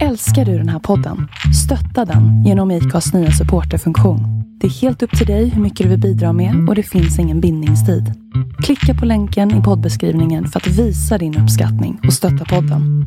Älskar du den här podden? Stötta den genom IKAs nya supporterfunktion. Det är helt upp till dig hur mycket du vill bidra med och det finns ingen bindningstid. Klicka på länken i poddbeskrivningen för att visa din uppskattning och stötta podden.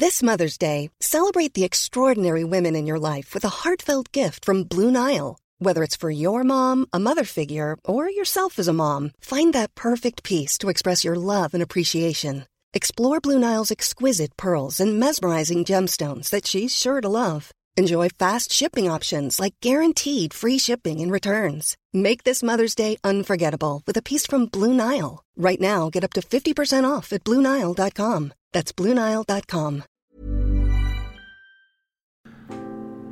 This Mother's Day, celebrate the extraordinary women in your life with a heartfelt gift from Blue Nile. Whether it's for your mom, a mother figure, or yourself as a mom, find that perfect piece to express your love and appreciation. Explore Blue Nile's exquisite pearls and mesmerizing gemstones that she's sure to love. Enjoy fast shipping options like guaranteed free shipping and returns. Make this Mother's Day unforgettable with a piece from Blue Nile. Right now, get up to 50% off at BlueNile.com. That's BlueNile.com.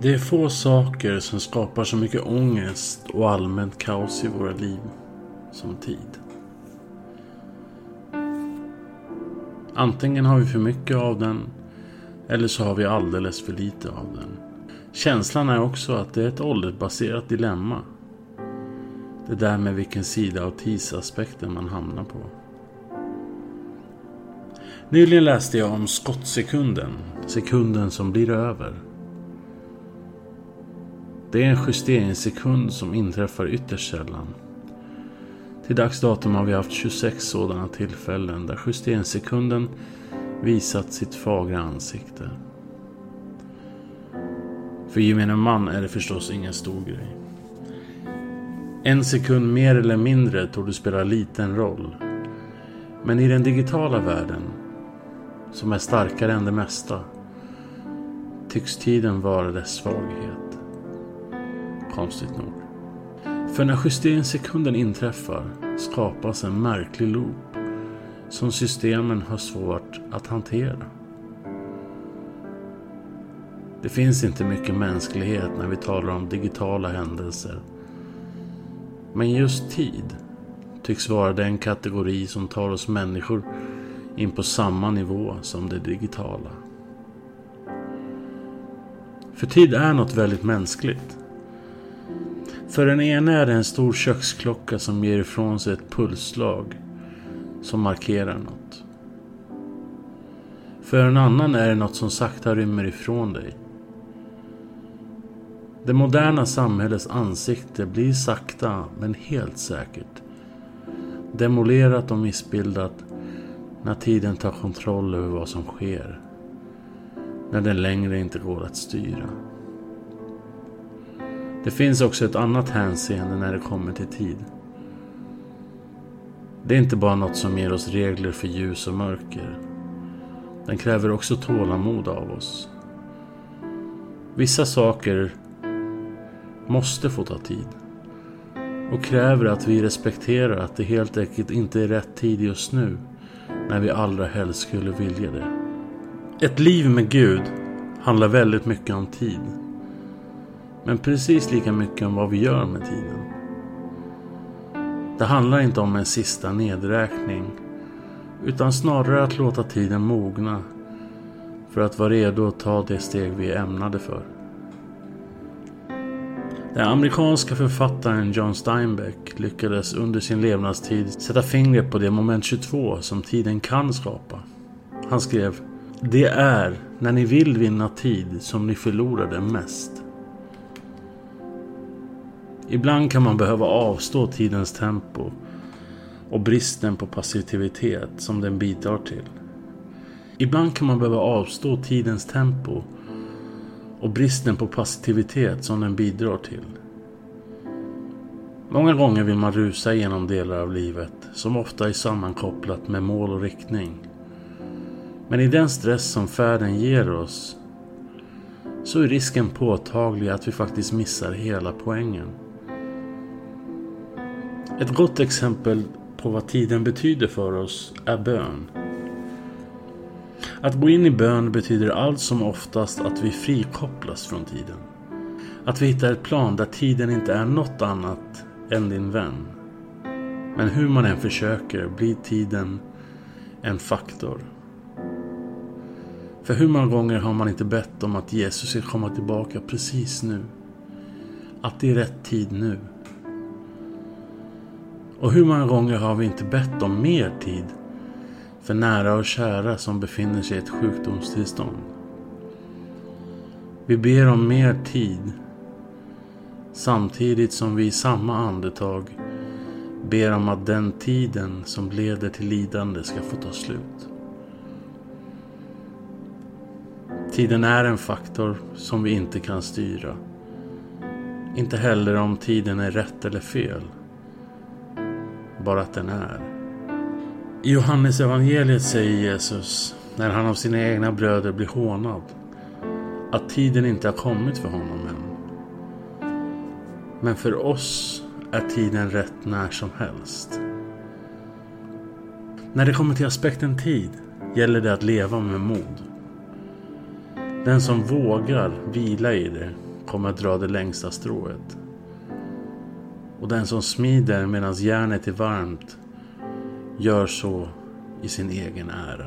Det är få saker som skapar så mycket ångest och allmänt kaos i våra liv som tid. Antingen har vi för mycket av den eller så har vi alldeles för lite av den. Känslan är också att det är ett åldersbaserat dilemma. Det där med vilken sida av tidsaspekten man hamnar på. Nyligen läste jag om skottsekunden, sekunden som blir över. Det är en justeringssekund som inträffar ytterst sällan. Till dags datum har vi haft 26 sådana tillfällen där justeringssekunden visat sitt fagra ansikte. För gemene man är det förstås ingen stor grej. En sekund mer eller mindre tror du spela liten roll. Men i den digitala världen, som är starkare än det mesta, tycks tiden vara dess svaghet. Konstigt nog. För när justeringssekunden inträffar skapas en märklig loop som systemen har svårt att hantera. Det finns inte mycket mänsklighet när vi talar om digitala händelser. Men just tid tycks vara den kategori som tar oss människor in på samma nivå som det digitala. För tid är något väldigt mänskligt. För den ena är det en stor köksklocka som ger ifrån sig ett pulsslag som markerar något. För en annan är det något som sakta rymmer ifrån dig. Det moderna samhällets ansikte blir sakta men helt säkert demolerat och missbildat när tiden tar kontroll över vad som sker. När den längre inte går att styra. Det finns också ett annat hänseende när det kommer till tid. Det är inte bara något som ger oss regler för ljus och mörker. Den kräver också tålamod av oss. Vissa saker måste få ta tid. Och kräver att vi respekterar att det helt enkelt inte är rätt tid just nu. När vi allra helst skulle vilja det. Ett liv med Gud handlar väldigt mycket om tid. Men precis lika mycket om vad vi gör med tiden. Det handlar inte om en sista nedräkning. Utan snarare att låta tiden mogna. För att vara redo att ta det steg vi är ämnade för. Den amerikanska författaren John Steinbeck lyckades under sin levnadstid sätta fingret på det moment 22 som tiden kan skapa. Han skrev Det är när ni vill vinna tid som ni förlorar den mest. Ibland kan man behöva avstå tidens tempo och bristen på passivitet som den bidrar till. Ibland kan man behöva avstå tidens tempo och bristen på passivitet som den bidrar till. Många gånger vill man rusa igenom delar av livet som ofta är sammankopplat med mål och riktning. Men i den stress som färden ger oss så är risken påtaglig att vi faktiskt missar hela poängen. Ett gott exempel på vad tiden betyder för oss är bön. Att gå in i bön betyder allt som oftast att vi frikopplas från tiden. Att vi hittar ett plan där tiden inte är något annat än din vän. Men hur man än försöker blir tiden en faktor. För hur många gånger har man inte bett om att Jesus ska komma tillbaka precis nu? Att det är rätt tid nu. Och hur många gånger har vi inte bett om mer tid för nära och kära som befinner sig i ett sjukdomstillstånd. Vi ber om mer tid samtidigt som vi i samma andetag ber om att den tiden som leder till lidande ska få ta slut. Tiden är en faktor som vi inte kan styra. Inte heller om tiden är rätt eller fel. Bara att den är. I Johannes evangeliet säger Jesus, när han av sina egna bröder blir hånad, att tiden inte har kommit för honom än. Men för oss är tiden rätt när som helst. När det kommer till aspekten tid gäller det att leva med mod. Den som vågar vila i det kommer att dra det längsta strået. Och den som smider medan järnet är varmt gör så i sin egen ära.